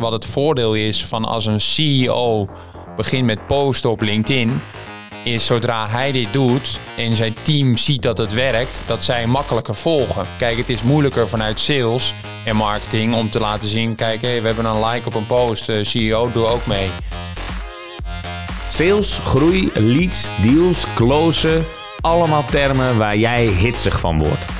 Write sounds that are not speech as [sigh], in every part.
wat het voordeel is van als een CEO begint met posten op LinkedIn, is zodra hij dit doet en zijn team ziet dat het werkt, dat zij makkelijker volgen. Kijk, het is moeilijker vanuit sales en marketing om te laten zien, kijk, we hebben een like op een post, uh, CEO, doe ook mee. Sales, groei, leads, deals, closen, allemaal termen waar jij hitsig van wordt.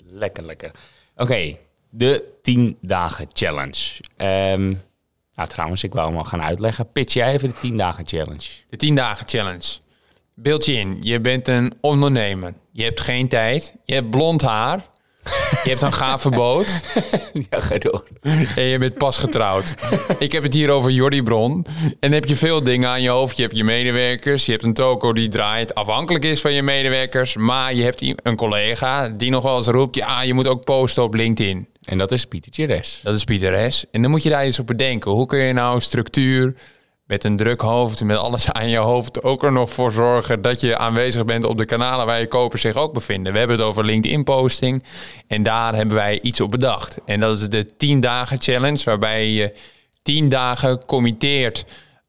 Lekker, lekker. Oké, de 10 dagen challenge. Um, nou, trouwens, ik wil hem al gaan uitleggen. Pitch jij even de 10 dagen challenge. De 10 dagen challenge. Beeld je in, je bent een ondernemer. Je hebt geen tijd. Je hebt blond haar. Je hebt een gave boot. [laughs] ja, ga door. En je bent pas getrouwd. Ik heb het hier over Jordi Bron. En dan heb je veel dingen aan je hoofd. Je hebt je medewerkers. Je hebt een toko die draait. Afhankelijk is van je medewerkers. Maar je hebt een collega die nog wel eens roept... Ja, je moet ook posten op LinkedIn. En dat is Pieter Tjeres. Dat is Pieter Res. En dan moet je daar eens op bedenken. Hoe kun je nou structuur met een druk hoofd, met alles aan je hoofd, ook er nog voor zorgen dat je aanwezig bent op de kanalen waar je kopers zich ook bevinden. We hebben het over LinkedIn posting en daar hebben wij iets op bedacht. En dat is de 10 dagen challenge, waarbij je 10 dagen committeert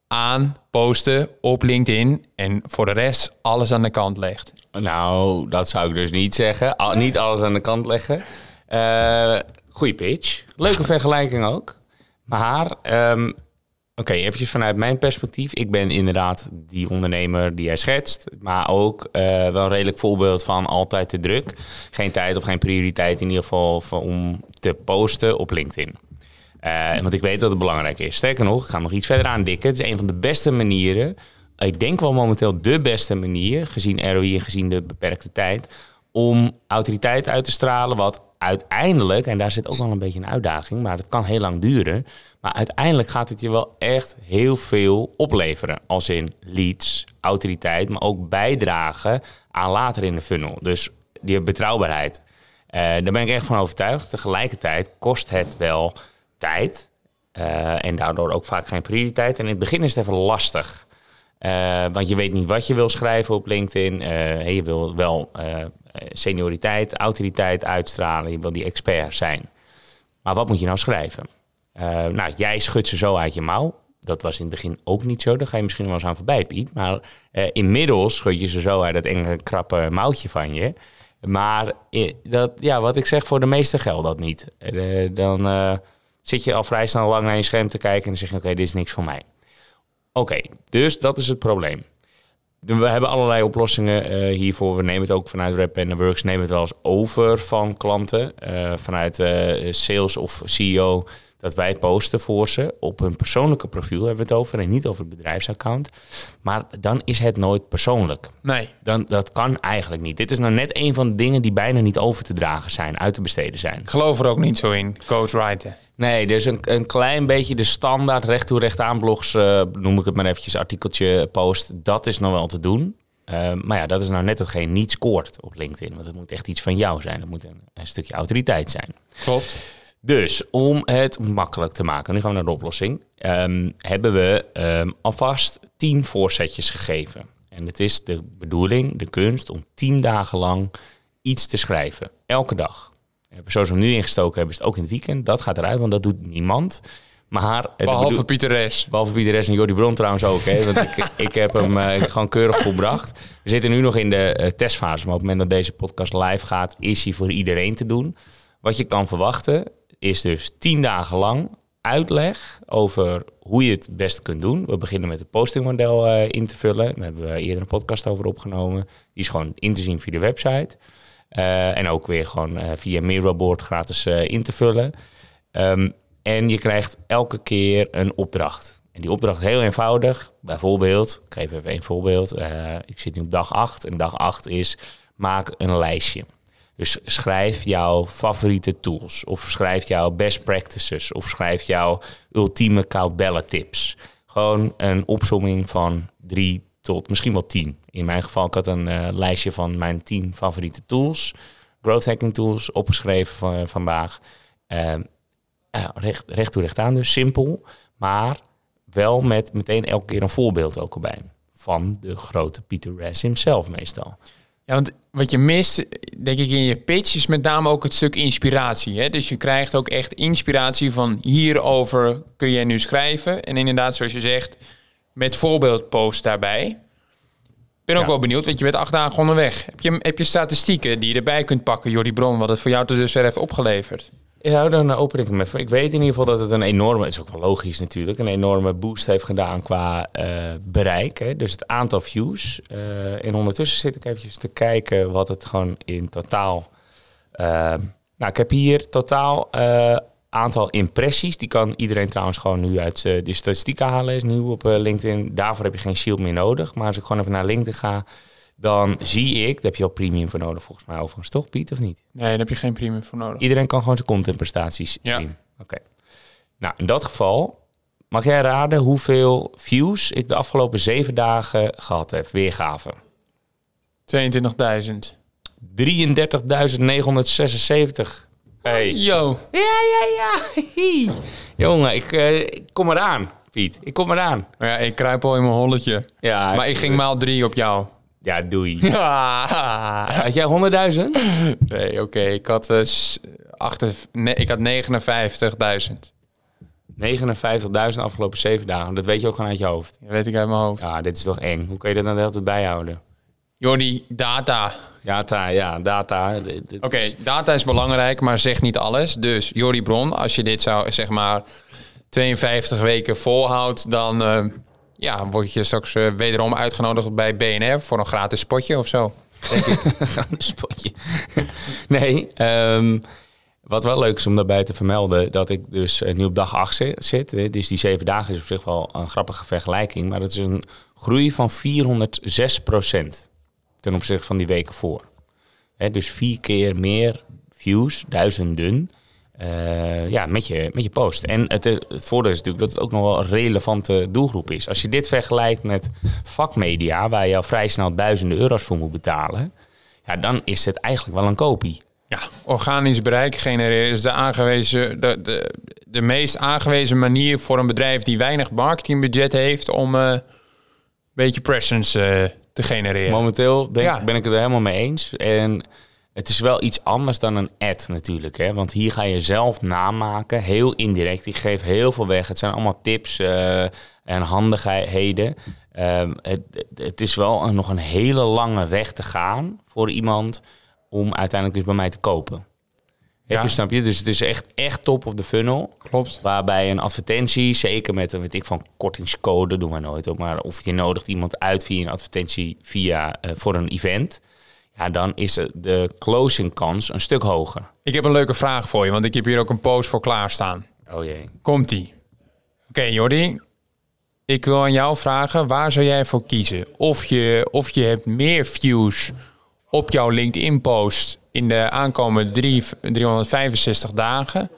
aan posten op LinkedIn en voor de rest alles aan de kant legt. Nou, dat zou ik dus niet zeggen. Al, niet alles aan de kant leggen. Uh, goeie pitch. Leuke [laughs] vergelijking ook. Maar um, Oké, eventjes vanuit mijn perspectief. Ik ben inderdaad die ondernemer die jij schetst. Maar ook uh, wel een redelijk voorbeeld van altijd te druk. Geen tijd of geen prioriteit in ieder geval om te posten op LinkedIn. Uh, want ik weet dat het belangrijk is. Sterker nog, ik ga nog iets verder aandikken. Het is een van de beste manieren. Ik denk wel momenteel de beste manier, gezien ROI en gezien de beperkte tijd, om autoriteit uit te stralen. Wat uiteindelijk, en daar zit ook wel een beetje een uitdaging, maar dat kan heel lang duren. Maar uiteindelijk gaat het je wel echt heel veel opleveren. Als in leads, autoriteit, maar ook bijdragen aan later in de funnel. Dus die betrouwbaarheid. Uh, daar ben ik echt van overtuigd. Tegelijkertijd kost het wel tijd. Uh, en daardoor ook vaak geen prioriteit. En in het begin is het even lastig. Uh, want je weet niet wat je wil schrijven op LinkedIn. je wil wel senioriteit, autoriteit uitstralen. Je wil die expert zijn. Maar wat moet je nou schrijven? Nou, jij schudt ze zo uit je mouw. Dat was in het begin ook niet zo. Daar ga je misschien wel eens aan voorbij, Piet. Maar inmiddels schud je ze zo uit dat enge krappe mouwtje van je. Maar dat, ja, wat ik zeg, voor de meeste geldt dat niet. dan zit je al vrij snel lang naar je scherm te kijken en dan zeg je: Oké, dit is niks voor mij. Oké, dus dat is het probleem. We hebben allerlei oplossingen hiervoor. We nemen het ook vanuit Rap and Works, nemen het wel eens over van klanten. vanuit sales of CEO dat wij posten voor ze op hun persoonlijke profiel hebben we het over en niet over het bedrijfsaccount. Maar dan is het nooit persoonlijk. Nee. Dan, dat kan eigenlijk niet. Dit is nou net een van de dingen die bijna niet over te dragen zijn, uit te besteden zijn. Ik geloof er ook niet zo in, coach. Nee, dus een, een klein beetje de standaard recht toe recht aan blogs, uh, noem ik het maar eventjes, artikeltje post. Dat is nog wel te doen. Uh, maar ja, dat is nou net hetgeen niet scoort op LinkedIn. Want het moet echt iets van jou zijn. Het moet een, een stukje autoriteit zijn. Klopt. Dus om het makkelijk te maken, nu gaan we naar de oplossing, um, hebben we um, alvast tien voorzetjes gegeven. En het is de bedoeling, de kunst, om tien dagen lang iets te schrijven. Elke dag. Zoals we nu ingestoken hebben, is het ook in het weekend. Dat gaat eruit, want dat doet niemand. Maar, behalve Pieter Res. Behalve Pieter Res en Jordi Bron trouwens ook. Hè, want ik, [laughs] ik heb hem uh, gewoon keurig volbracht. We zitten nu nog in de uh, testfase. Maar op het moment dat deze podcast live gaat, is hij voor iedereen te doen. Wat je kan verwachten is dus tien dagen lang uitleg over hoe je het best kunt doen. We beginnen met het postingmodel uh, in te vullen. Daar hebben we eerder een podcast over opgenomen. Die is gewoon in te zien via de website. Uh, en ook weer gewoon uh, via Miroboard gratis in te vullen. Um, en je krijgt elke keer een opdracht. En die opdracht is heel eenvoudig. Bijvoorbeeld, ik geef even een voorbeeld. ik zit nu op dag 8 en dag 8 is maak een lijstje. Dus schrijf jouw favoriete tools. Of schrijf jouw best practices. Of schrijf jouw ultieme koudbellen tips. Gewoon een opsomming van drie tot misschien wel tien. In mijn geval, ik had een eh, lijstje van mijn tien favoriete tools. Growth hacking tools, opgeschreven van, vandaag. Uh, recht, recht toe recht aan, dus simpel. Maar wel met meteen elke keer een voorbeeld ook erbij. Van de grote Peter Res himself meestal. Ja, want wat je mist, denk ik, in je pitch is met name ook het stuk inspiratie. Hè? Dus je krijgt ook echt inspiratie van hierover kun je nu schrijven. En inderdaad, zoals je zegt, met voorbeeldpost daarbij. Ik ben ook wel benieuwd, want je bent acht dagen onderweg. Heb je, heb je statistieken die je erbij kunt pakken, Jordi Bron, wat het voor jou tot dusver heeft opgeleverd? Ja, dan open ik even. Ik weet in ieder geval dat het een enorme, het is ook wel logisch natuurlijk, een enorme boost heeft gedaan qua uh, bereik. Hè? Dus het aantal views. Uh, en ondertussen zit ik eventjes te kijken wat het gewoon in totaal... Uh, nou, ik heb hier totaal aantal impressies. Die kan iedereen trouwens gewoon nu uit de statistieken halen. Is nieuw op LinkedIn. Daarvoor heb je geen shield meer nodig. Maar als ik gewoon even naar LinkedIn ga dan zie ik, daar heb je al premium voor nodig volgens mij overigens, toch Piet, of niet? Nee, daar heb je geen premium voor nodig. Iedereen kan gewoon zijn contentprestaties ja. zien. Oké. Nou, in dat geval, mag jij raden hoeveel views ik de afgelopen zeven dagen gehad heb, weergave? 22.000. 33.976. Hey. Yo. Ja, ja, ja. Jongen, ik, uh, ik kom eraan, Piet. Ik kom eraan. Ja, ik kruip al in mijn holletje. Ja, maar ik, ik ging maal drie op jou. Ja, doei. Ja. [laughs] [laughs] Had jij 100.000? Nee, oké. Ik had, uh, achter, nee, ik had 59.000. 59.000 afgelopen zeven dagen. Dat weet je ook gewoon uit je hoofd. Dat weet ik uit mijn hoofd. Ja, dit is toch eng. Hoe kun je dat dan de hele tijd bijhouden? Jordi, data. Data, ja, data. Oké, data is belangrijk, maar zeg niet alles. Dus Jordi Bron, als je dit zou, zeg maar, 52 weken volhoudt, dan... Uh, ja, word je straks uh, wederom uitgenodigd bij BNR voor een gratis spotje of zo. [laughs] Gratis spotje. nee, um, wat wel leuk is om daarbij te vermelden, dat ik dus uh, nu op dag 8 zit. Dus die zeven dagen is op zich wel een grappige vergelijking. Maar dat is een groei van 406% ten opzichte van die weken voor. Dus vier keer meer views, duizenden. Uh, ja, met je, met je post. En het, het voordeel is natuurlijk dat het ook nog wel een relevante doelgroep is. Als je dit vergelijkt met vakmedia, waar je al vrij snel duizenden euro's voor moet betalen, ja, dan is het eigenlijk wel een kopie. Ja, organisch bereik genereren is de, aangewezen, de, de, de meest aangewezen manier voor een bedrijf die weinig marketingbudget heeft om uh, een beetje presence uh, te genereren. Momenteel denk, ja. ben ik het er helemaal mee eens. En het is wel iets anders dan een ad natuurlijk. Hè? Want hier ga je zelf namaken, heel indirect. Ik geef heel veel weg. Het zijn allemaal tips uh, en handigheden. Um, het, het, is wel een, nog een hele lange weg te gaan voor iemand om uiteindelijk dus bij mij te kopen. Ja. Je, snap je? Dus het is echt, echt top of the funnel. Klopt. Waarbij een advertentie, zeker met een weet ik van kortingscode, doen we nooit op. Maar of je nodigt iemand uit via een advertentie via, uh, voor een event ja, dan is de closing kans een stuk hoger. Ik heb een leuke vraag voor je, want ik heb hier ook een post voor klaarstaan. Oh jee. Komt-ie. Oké, okay, Jordi. Ik wil aan jou vragen, waar zou jij voor kiezen? Of je, of je hebt meer views op jouw LinkedIn-post in de aankomende drie, 365 dagen.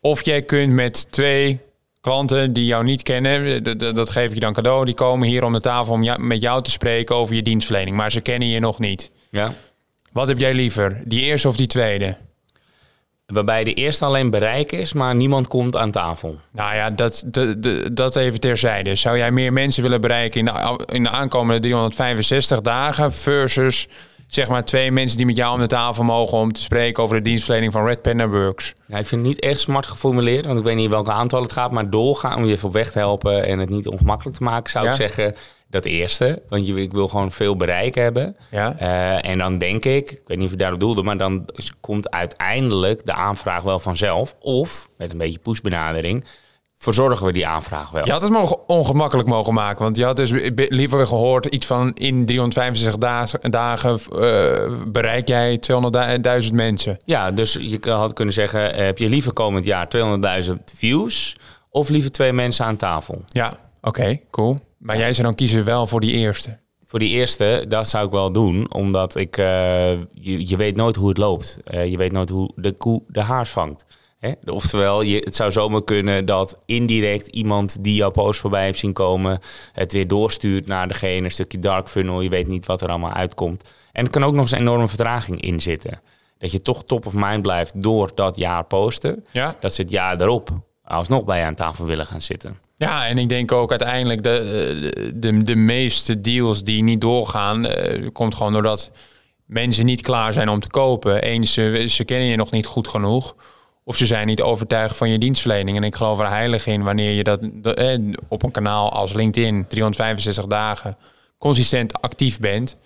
Of jij kunt met twee klanten die jou niet kennen, dat geef ik je dan cadeau, die komen hier om de tafel om met jou te spreken over je dienstverlening, maar ze kennen je nog niet. Ja. Wat heb jij liever, die eerste of die tweede? Waarbij de eerste alleen bereik is, maar niemand komt aan tafel. Nou ja, dat, de, dat even terzijde. Zou jij meer mensen willen bereiken in de, in de aankomende 365 dagen versus zeg maar twee mensen die met jou aan de tafel mogen om te spreken over de dienstverlening van Red Panda Works? Ja, ik vind het niet echt smart geformuleerd, want ik weet niet welke aantal het gaat, maar doorgaan om je even op weg te helpen en het niet ongemakkelijk te maken, zou ik zeggen dat eerste. Want je, ik wil gewoon veel bereik hebben. Ja. Uh, en dan denk ik, ik weet niet of je daarop doelde, maar dan komt uiteindelijk de aanvraag wel vanzelf. Of met een beetje pushbenadering verzorgen we die aanvraag wel. Je had het mogen ongemakkelijk mogen maken. Want je had dus liever gehoord iets van in 365 dagen, dagen uh, bereik jij 200.000 mensen. Ja, dus je had kunnen zeggen, eh, heb je liever komend jaar 200.000 views of liever twee mensen aan tafel? Ja, oké, cool. Maar jij zou dan kiezen wel voor die eerste? Voor die eerste, dat zou ik wel doen. Omdat ik, uh, je, je weet nooit hoe het loopt. Uh, je weet nooit hoe de koe de haars vangt. Hè? Oftewel, je, het zou zomaar kunnen dat indirect iemand die jouw post voorbij heeft zien komen, het weer doorstuurt naar degene, een stukje dark funnel. Je weet niet wat er allemaal uitkomt. En het kan ook nog eens een enorme vertraging in zitten. Dat je toch top of mind blijft door dat jaar posten. Ja. Dat ze het jaar erop alsnog bij je aan tafel willen gaan zitten. Ja, en ik denk ook uiteindelijk de, de, de meeste deals die niet doorgaan, eh, komt gewoon doordat mensen niet klaar zijn om te kopen. Eens, ze, kennen je nog niet goed genoeg. Of ze zijn niet overtuigd van je dienstverlening. En ik geloof er heilig in wanneer je dat, eh, op een kanaal als LinkedIn 365 dagen consistent actief bent.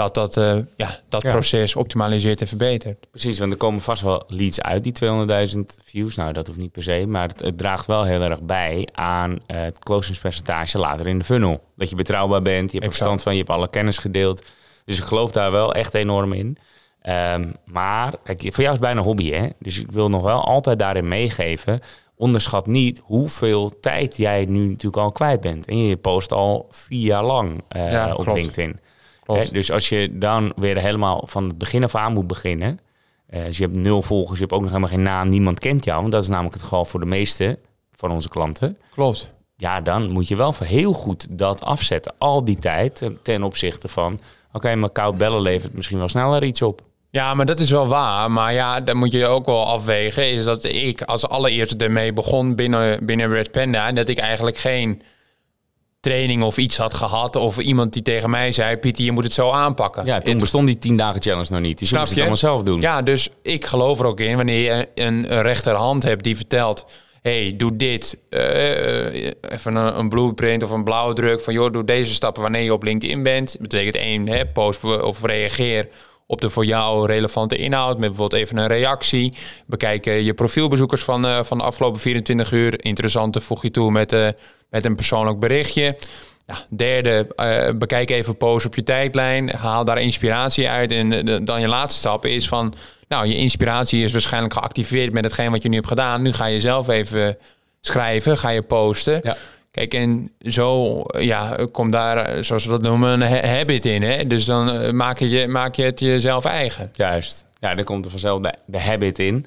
Dat dat, eh, ja, dat Ja. proces optimaliseert en verbetert. Precies, want er komen vast wel leads uit, die 200.000 views. Nou, dat hoeft niet per se, maar het, het draagt wel heel erg bij aan eh, het closingspercentage later in de funnel. Dat je betrouwbaar bent, je hebt Exact. verstand van, je hebt alle kennis gedeeld. Dus ik geloof daar wel echt enorm in. Ehm, maar, kijk, voor jou is het bijna een hobby, hè? Dus ik wil nog wel altijd daarin meegeven. Onderschat niet hoeveel tijd jij nu natuurlijk al kwijt bent. En je post al vier jaar lang eh, Ja, op klopt. LinkedIn. Hè, dus als je dan weer helemaal van het begin af aan moet beginnen. eh, dus je hebt nul volgers, je hebt ook nog helemaal geen naam, niemand kent jou. Want dat is namelijk het geval voor de meeste van onze klanten. Klopt. Ja, dan moet je wel heel goed dat afzetten. Al die tijd ten- ten opzichte van... Oké, maar koud bellen levert misschien wel sneller iets op. Ja, maar dat is wel waar. Maar ja, dan moet je ook wel afwegen. Is dat ik als allereerste ermee begon binnen, binnen Red Panda. En dat ik eigenlijk geen training of iets had gehad. Of iemand die tegen mij zei: Pieter, je moet het zo aanpakken. Ja, toen bestond die 10 dagen challenge nog niet. Die Snap moest je? het allemaal zelf doen. Ja, dus ik geloof er ook in wanneer je een, een rechterhand hebt die vertelt: hey, doe dit. eh, even een, een blueprint of een blauwdruk van joh, doe deze stappen wanneer je op LinkedIn bent. Dat betekent één, hè, post of reageer op de voor jou relevante inhoud. Met bijvoorbeeld even een reactie. Bekijk eh, je profielbezoekers van, eh, van de afgelopen 24 uur. Interessante voeg je toe met, eh, met een persoonlijk berichtje. Derde, eh, bekijk even posts op je tijdlijn. Haal daar inspiratie uit. En dan je laatste stap is van... Nou, je inspiratie is waarschijnlijk geactiveerd met hetgeen wat je nu hebt gedaan. Nu ga je zelf even schrijven, ga je posten. Ja. Kijk, en zo ja, komt daar, eh, zoals we dat noemen, een ha- habit in. Hè? Dus dan eh, maak je, maak je het jezelf eigen. Juist. Ja, daar komt er vanzelf de, de habit in.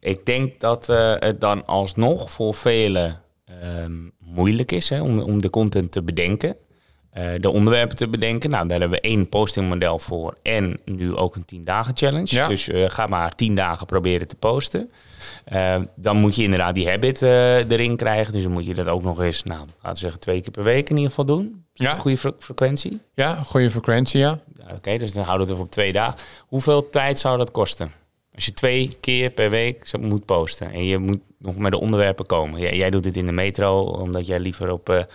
Ik denk dat eh, het dan alsnog voor velen ehm, moeilijk is hè, om, om de content te bedenken. Eh, de onderwerpen te bedenken. Nou, daar hebben we één postingmodel voor. En nu ook een 10 dagen challenge. Ja. Dus eh, ga maar 10 dagen proberen te posten. Eh, dan moet je inderdaad die habit erin krijgen. Dus dan moet je dat ook nog eens, nou, laten we zeggen, twee keer per week in ieder geval doen. Ja. Goede fre- frequentie. Ja, goede frequentie, ja. Oké, dus dan houden we het op twee dagen. Hoeveel tijd zou dat kosten? Als je twee keer per week moet posten en je moet nog met de onderwerpen komen. Jij, jij doet dit in de metro omdat jij liever op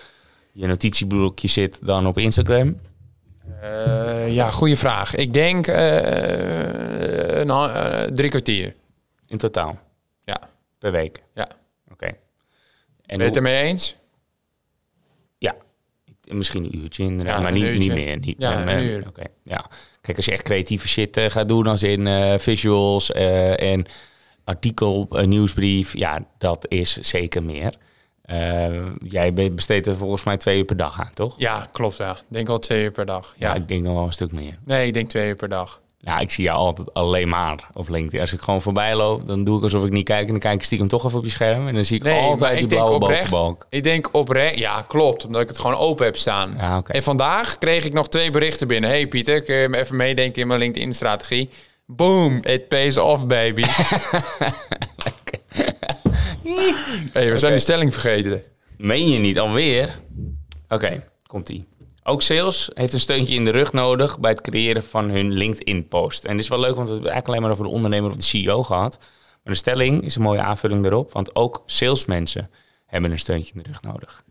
je notitieblokje zit dan op Instagram. Eh, ja, goede vraag. Ik denk eh, een, eh, drie kwartier. In totaal, Ja, per week. ja. Oké. En Ben je het ermee eens? Ja, misschien een uurtje inderdaad, Ja, maar niet, uurtje. niet meer. Niet, Ja, maar, een uur. Oké, ja. Kijk, als je echt creatieve shit gaat doen, als in visuals en artikel, nieuwsbrief, ja, dat is zeker meer. Eh, jij be- besteedt er volgens mij twee uur per dag aan, toch? Ja, klopt. Ja. Ik denk wel twee uur per dag. Ja, Ja. ik denk nog wel een stuk meer. Nee, ik denk twee uur per dag. Ja, ik zie jou altijd alleen maar op LinkedIn. Als ik gewoon voorbij loop, dan doe ik alsof ik niet kijk. En dan kijk ik stiekem toch even op je scherm. En dan zie ik Nee, altijd die blauwe oprecht- bovenbalk. Ik denk oprecht, ja, klopt. Omdat ik het gewoon open heb staan. Ja. En vandaag kreeg ik nog twee berichten binnen. Hey Pieter, kun je me even meedenken in mijn LinkedIn-strategie? Boom, it pays off, baby. [laughs] [laughs] [laughs] hey, we zijn die stelling vergeten. Meen je niet alweer? Oké, komt-ie. Ook sales heeft een steuntje in de rug nodig bij het creëren van hun LinkedIn-post. En dit is wel leuk, want we hebben het eigenlijk alleen maar over de ondernemer of de CEO gehad. Maar de stelling is een mooie aanvulling erop, want ook salesmensen hebben een steuntje in de rug nodig.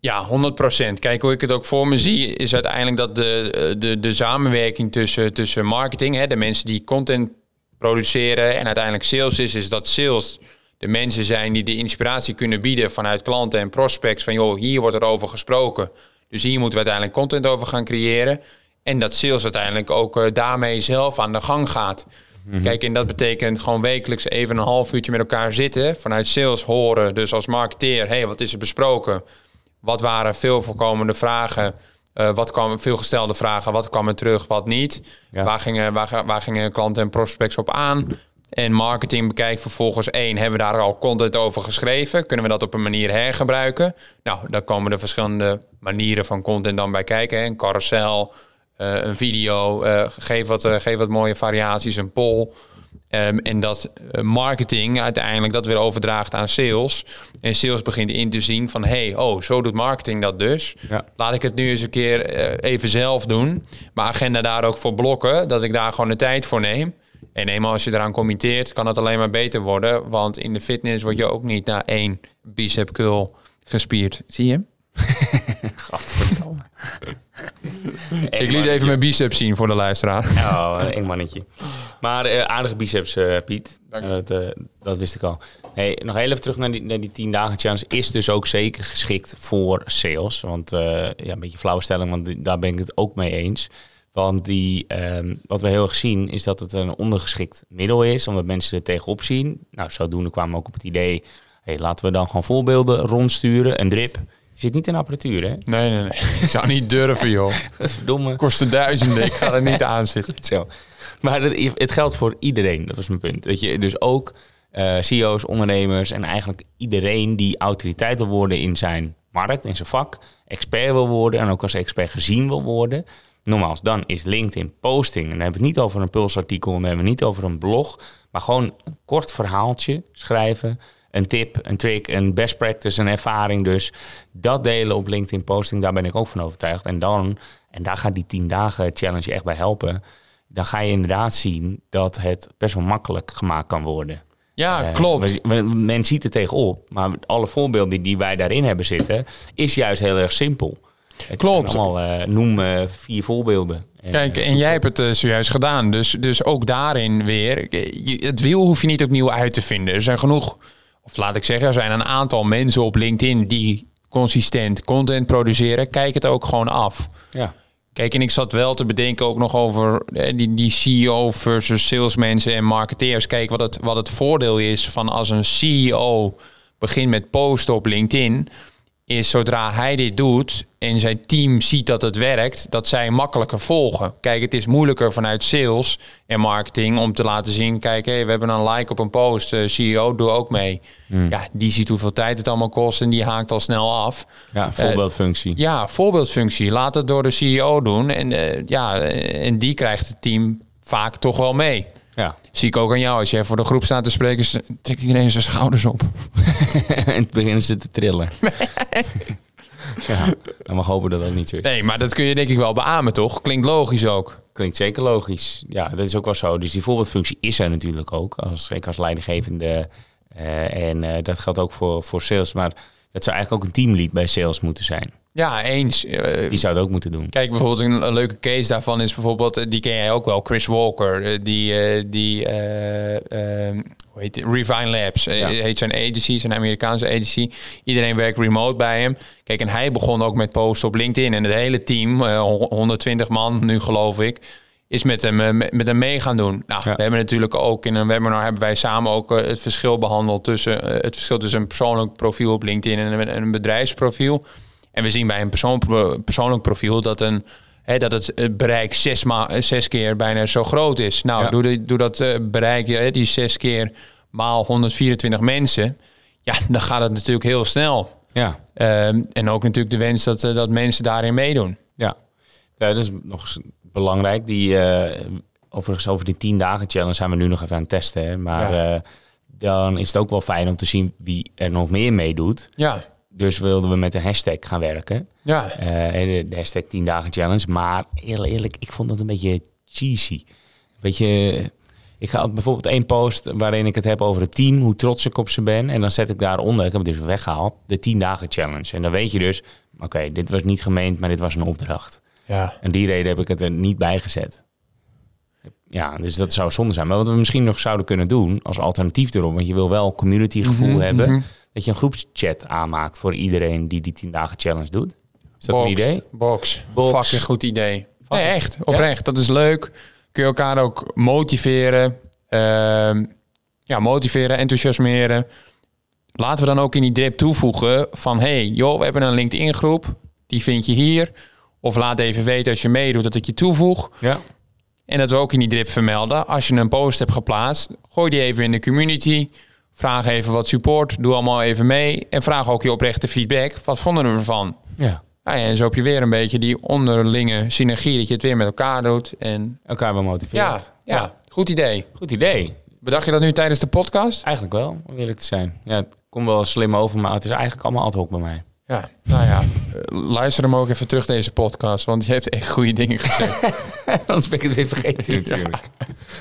Ja, 100%. Kijk, hoe ik het ook voor me zie, is uiteindelijk dat de, de, de samenwerking tussen, tussen marketing, hè, de mensen die content produceren en uiteindelijk sales is, is dat sales de mensen zijn die de inspiratie kunnen bieden vanuit klanten en prospects. Van joh, hier wordt er over gesproken. Dus hier moeten we uiteindelijk content over gaan creëren. En dat sales uiteindelijk ook eh, daarmee zelf aan de gang gaat. Kijk, en dat betekent gewoon wekelijks even een half uurtje met elkaar zitten. Vanuit sales horen, dus als marketeer, hey, wat is er besproken? Wat waren veel voorkomende vragen? Eh, wat kwam veel gestelde vragen? Wat kwam er terug? Wat niet? Ja. Waar, gingen, waar, waar gingen klanten en prospects op aan? En marketing bekijkt vervolgens één, hebben we daar al content over geschreven? Kunnen we dat op een manier hergebruiken? Nou, dan komen er verschillende manieren van content dan bij kijken. Hè? Een carousel, uh, een video, uh, geef, wat, uh, geef wat mooie variaties, een poll. Um, en dat marketing uiteindelijk dat weer overdraagt aan sales. En sales begint in te zien van... hey, oh, zo doet marketing dat dus. Ja. Laat ik het nu eens een keer even zelf doen. Maar agenda daar ook voor blokken. Dat ik daar gewoon de tijd voor neem. En eenmaal als je eraan committeert, kan het alleen maar beter worden. Want in de fitness word je ook niet na één bicep curl gespierd. Zie je? Godverdomme. [laughs] Ik liet even mijn biceps zien voor de luisteraar. Oh, eng mannetje. Maar uh, aardige biceps, uh, Piet. dat, uh, dat wist ik al. Hey, nog heel even terug naar die, naar die 10 dagen challenge. Is dus ook zeker geschikt voor sales. Want ja, een beetje flauwe stelling, want daar ben ik het ook mee eens. Want die, um, wat we heel erg zien is dat het een ondergeschikt middel is, omdat mensen er tegenop zien. Nou, zodoende kwamen we ook op het idee, hey, laten we dan gewoon voorbeelden rondsturen. Een drip je zit niet in apparatuur, hè? Nee, nee, nee. Ik zou niet durven, joh. [laughs] Dat is verdomme. Kosten duizenden, ik ga er niet aan zitten. [laughs] Zo. Maar het, het geldt voor iedereen, dat was mijn punt. Weet je, dus ook uh, CEO's, ondernemers en eigenlijk iedereen die autoriteit wil worden in zijn markt, in zijn vak, expert wil worden en ook als expert gezien wil worden. Nogmaals, dan is LinkedIn posting. En dan hebben we het niet over een pulsartikel, dan hebben we het niet over een blog, maar gewoon een kort verhaaltje schrijven een tip, een trick, een best practice, een ervaring dus. Dat delen op LinkedIn posting, daar ben ik ook van overtuigd. En dan, en daar gaat die 10 dagen challenge echt bij helpen. Dan ga je inderdaad zien dat het best wel makkelijk gemaakt kan worden. Ja, uh, klopt. Men ziet er tegenop, maar alle voorbeelden die wij daarin hebben zitten, is juist heel erg simpel. Het Klopt. Allemaal uh, noem uh, vier voorbeelden. Kijk, en jij hebt het uh, zojuist gedaan. Dus, dus ook daarin weer. Het wiel hoef je niet opnieuw uit te vinden. Er zijn genoeg of laat ik zeggen, er zijn een aantal mensen op LinkedIn die consistent content produceren. Kijk het ook gewoon af. Ja. Kijk, en ik zat wel te bedenken ook nog over die, die CEO versus salesmensen en marketeers. Kijk, wat het, wat het voordeel is van als een CEO begint met posten op LinkedIn is zodra hij dit doet en zijn team ziet dat het werkt, dat zij makkelijker volgen. Kijk, het is moeilijker vanuit sales en marketing om te laten zien, kijk, hey, we hebben een like op een post, de CEO doe ook mee. Hmm. Ja, die ziet hoeveel tijd het allemaal kost en die haakt al snel af. Ja, voorbeeldfunctie. Uh, ja, voorbeeldfunctie. Laat het door de CEO doen en uh, ja, en die krijgt het team vaak toch wel mee. Ja. Zie ik ook aan jou. Als jij voor de groep staat te spreken, trek ineens zijn schouders op. en beginnen ze te trillen. [laughs] ja, dan mag hopen dat dat niet zo is. Nee, maar dat kun je denk ik wel beamen, toch? Klinkt logisch ook. Klinkt zeker logisch. Ja, dat is ook wel zo. Dus die voorbeeldfunctie is er natuurlijk ook. Als, ik als leidinggevende. Uh, en uh, dat geldt ook voor, voor sales. Maar dat zou eigenlijk ook een teamlead bij sales moeten zijn. Ja, eens. Eh, die zou het ook moeten doen. Kijk, bijvoorbeeld een, een, leuke case daarvan is bijvoorbeeld, eh, die ken jij ook wel, Chris Walker, eh, die, die uh, hoe heet het? Refine Labs, ja. heet zijn agency, zijn Amerikaanse agency. Iedereen werkt remote bij hem. Kijk, en hij begon ook met posten op LinkedIn en het hele team, 120 man nu geloof ik, is met hem, met hem mee gaan doen. Nou, we hebben natuurlijk ook in een webinar hebben wij samen ook het verschil behandeld tussen het verschil tussen een persoonlijk profiel op LinkedIn en een bedrijfsprofiel. En we zien bij een persoon, persoonlijk profiel dat, een, hè, dat het bereik zes, ma zes keer bijna zo groot is. Nou, ja. doe, de, doe dat uh, bereik, hè, die zes keer maal 124 mensen. Ja, [laughs] dan gaat het natuurlijk heel snel. Ja. Um, en ook natuurlijk de wens dat, dat mensen daarin meedoen. Ja. ja, dat is nog belangrijk. Die, uh, overigens over die 10 dagen challenge zijn we nu nog even aan het testen. Hè? Maar ja. dan is het ook wel fijn om te zien wie er nog meer meedoet. Ja. Dus wilden we met een hashtag gaan werken. Ja. Uh, de, de, hashtag 10 dagen challenge. Maar eerlijk, eerlijk, ik vond dat een beetje cheesy. Weet je, ik ga bijvoorbeeld één post waarin ik het heb over het team, hoe trots ik op ze ben. En dan zet ik daaronder, ik heb het dus weggehaald, de 10 dagen challenge. En dan weet je dus, oké, okay, dit was niet gemeend, maar dit was een opdracht. Ja. En die reden heb ik het er niet bij gezet. Ja, dus dat zou zonde zijn. Maar wat we misschien nog zouden kunnen doen als alternatief erop, want je wil wel community gevoel mm -hmm, hebben. Mm -hmm dat je een groepschat aanmaakt voor iedereen die die 10 dagen challenge doet. Is dat box, een idee? Box. box. Fucking goed idee. Nee, echt. Oprecht. Ja? Dat is leuk. Kun je elkaar ook motiveren. Uh, ja, motiveren, enthousiasmeren. Laten we dan ook in die drip toevoegen van... hey, joh, we hebben een LinkedIn groep. Die vind je hier. Of laat even weten als je meedoet dat ik je toevoeg. Ja. En dat we ook in die drip vermelden. Als je een post hebt geplaatst, gooi die even in de community. Vraag even wat support. Doe allemaal even mee. En vraag ook je oprechte feedback. Wat vonden we ervan? Ja. Nou ja, en zo heb je weer een beetje die onderlinge synergie. Dat je het weer met elkaar doet. En Elkaar wel motiveren. ja, ja, goed idee. Goed idee. Bedacht je dat nu tijdens de podcast? Eigenlijk wel, om eerlijk te zijn. Ja, het komt wel slim over, maar het is eigenlijk allemaal ad hoc bij mij. Ja, nou ja. Luister hem ook even terug deze podcast. Want je hebt echt goede dingen gezegd. [laughs] Anders ben ik het weer vergeten natuurlijk.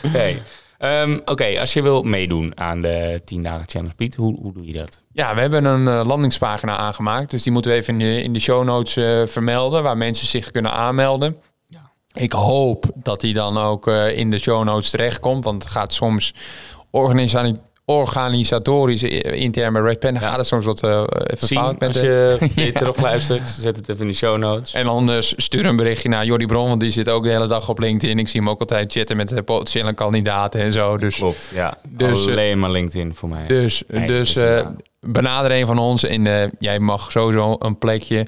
Hey. Ehm, Oké, als je wil meedoen aan de 10 dagen challenge, Piet, hoe, hoe doe je dat? Ja, we hebben een eh, landingspagina aangemaakt. Dus die moeten we even in de, in de show notes eh, vermelden. Waar mensen zich kunnen aanmelden. Ja. Ik hoop dat die dan ook eh, in de show notes terechtkomt. Want het gaat soms organisa- organisatorisch eh, intern bij Red Pen. gaat het soms wat eh, even Zien, fout met als je [laughs] dit luistert, zet het even in de show notes. En anders stuur een berichtje naar Jordi Bron. Want die zit ook de hele dag op LinkedIn. Ik zie hem ook altijd chatten met de potentiële kandidaten en zo. Dus, Klopt, ja. Dus, eh, Alleen maar LinkedIn voor mij. dus, Nee, dus eh, inderdaad. benader een van ons. En eh, jij mag sowieso een plekje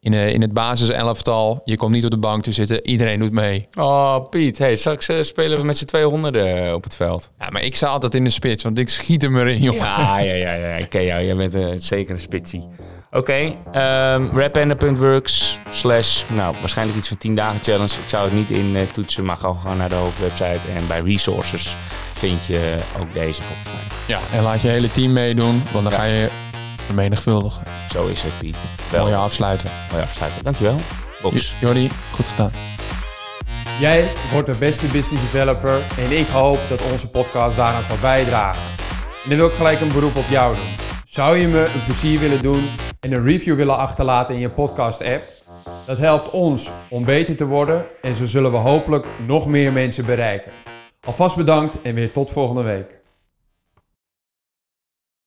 in, eh, in het basiselftal. Je komt niet op de bank te zitten. Iedereen doet mee. Oh, Piet, hey, straks spelen we met z'n 200 eh, op het veld. Ja, maar ik sta altijd in de spits. Want ik schiet hem erin, jongen. Ja, ja, ja, ja. ik ken jou. Jij bent eh, zeker een spitsie. Oké, ehm rapender.works slash, nou, waarschijnlijk iets van 10 dagen challenge. Ik zou het niet in toetsen, maar gewoon gewoon naar de hoofdwebsite. En bij resources vind je ook deze volgens mij. Ja, en laat je hele team meedoen. Want dan Ja. ga je vermenigvuldigen. Zo is het, Piet. Wel, Mooi afsluiten. mooi afsluiten. Dankjewel. Box. Jordi, goed gedaan. Jij wordt de beste business developer en ik hoop dat onze podcast daaraan zal bijdragen. En dan wil ik gelijk een beroep op jou doen. Zou je me een plezier willen doen en een review willen achterlaten in je podcast app? Dat helpt ons om beter te worden en zo zullen we hopelijk nog meer mensen bereiken. Alvast bedankt en weer tot volgende week.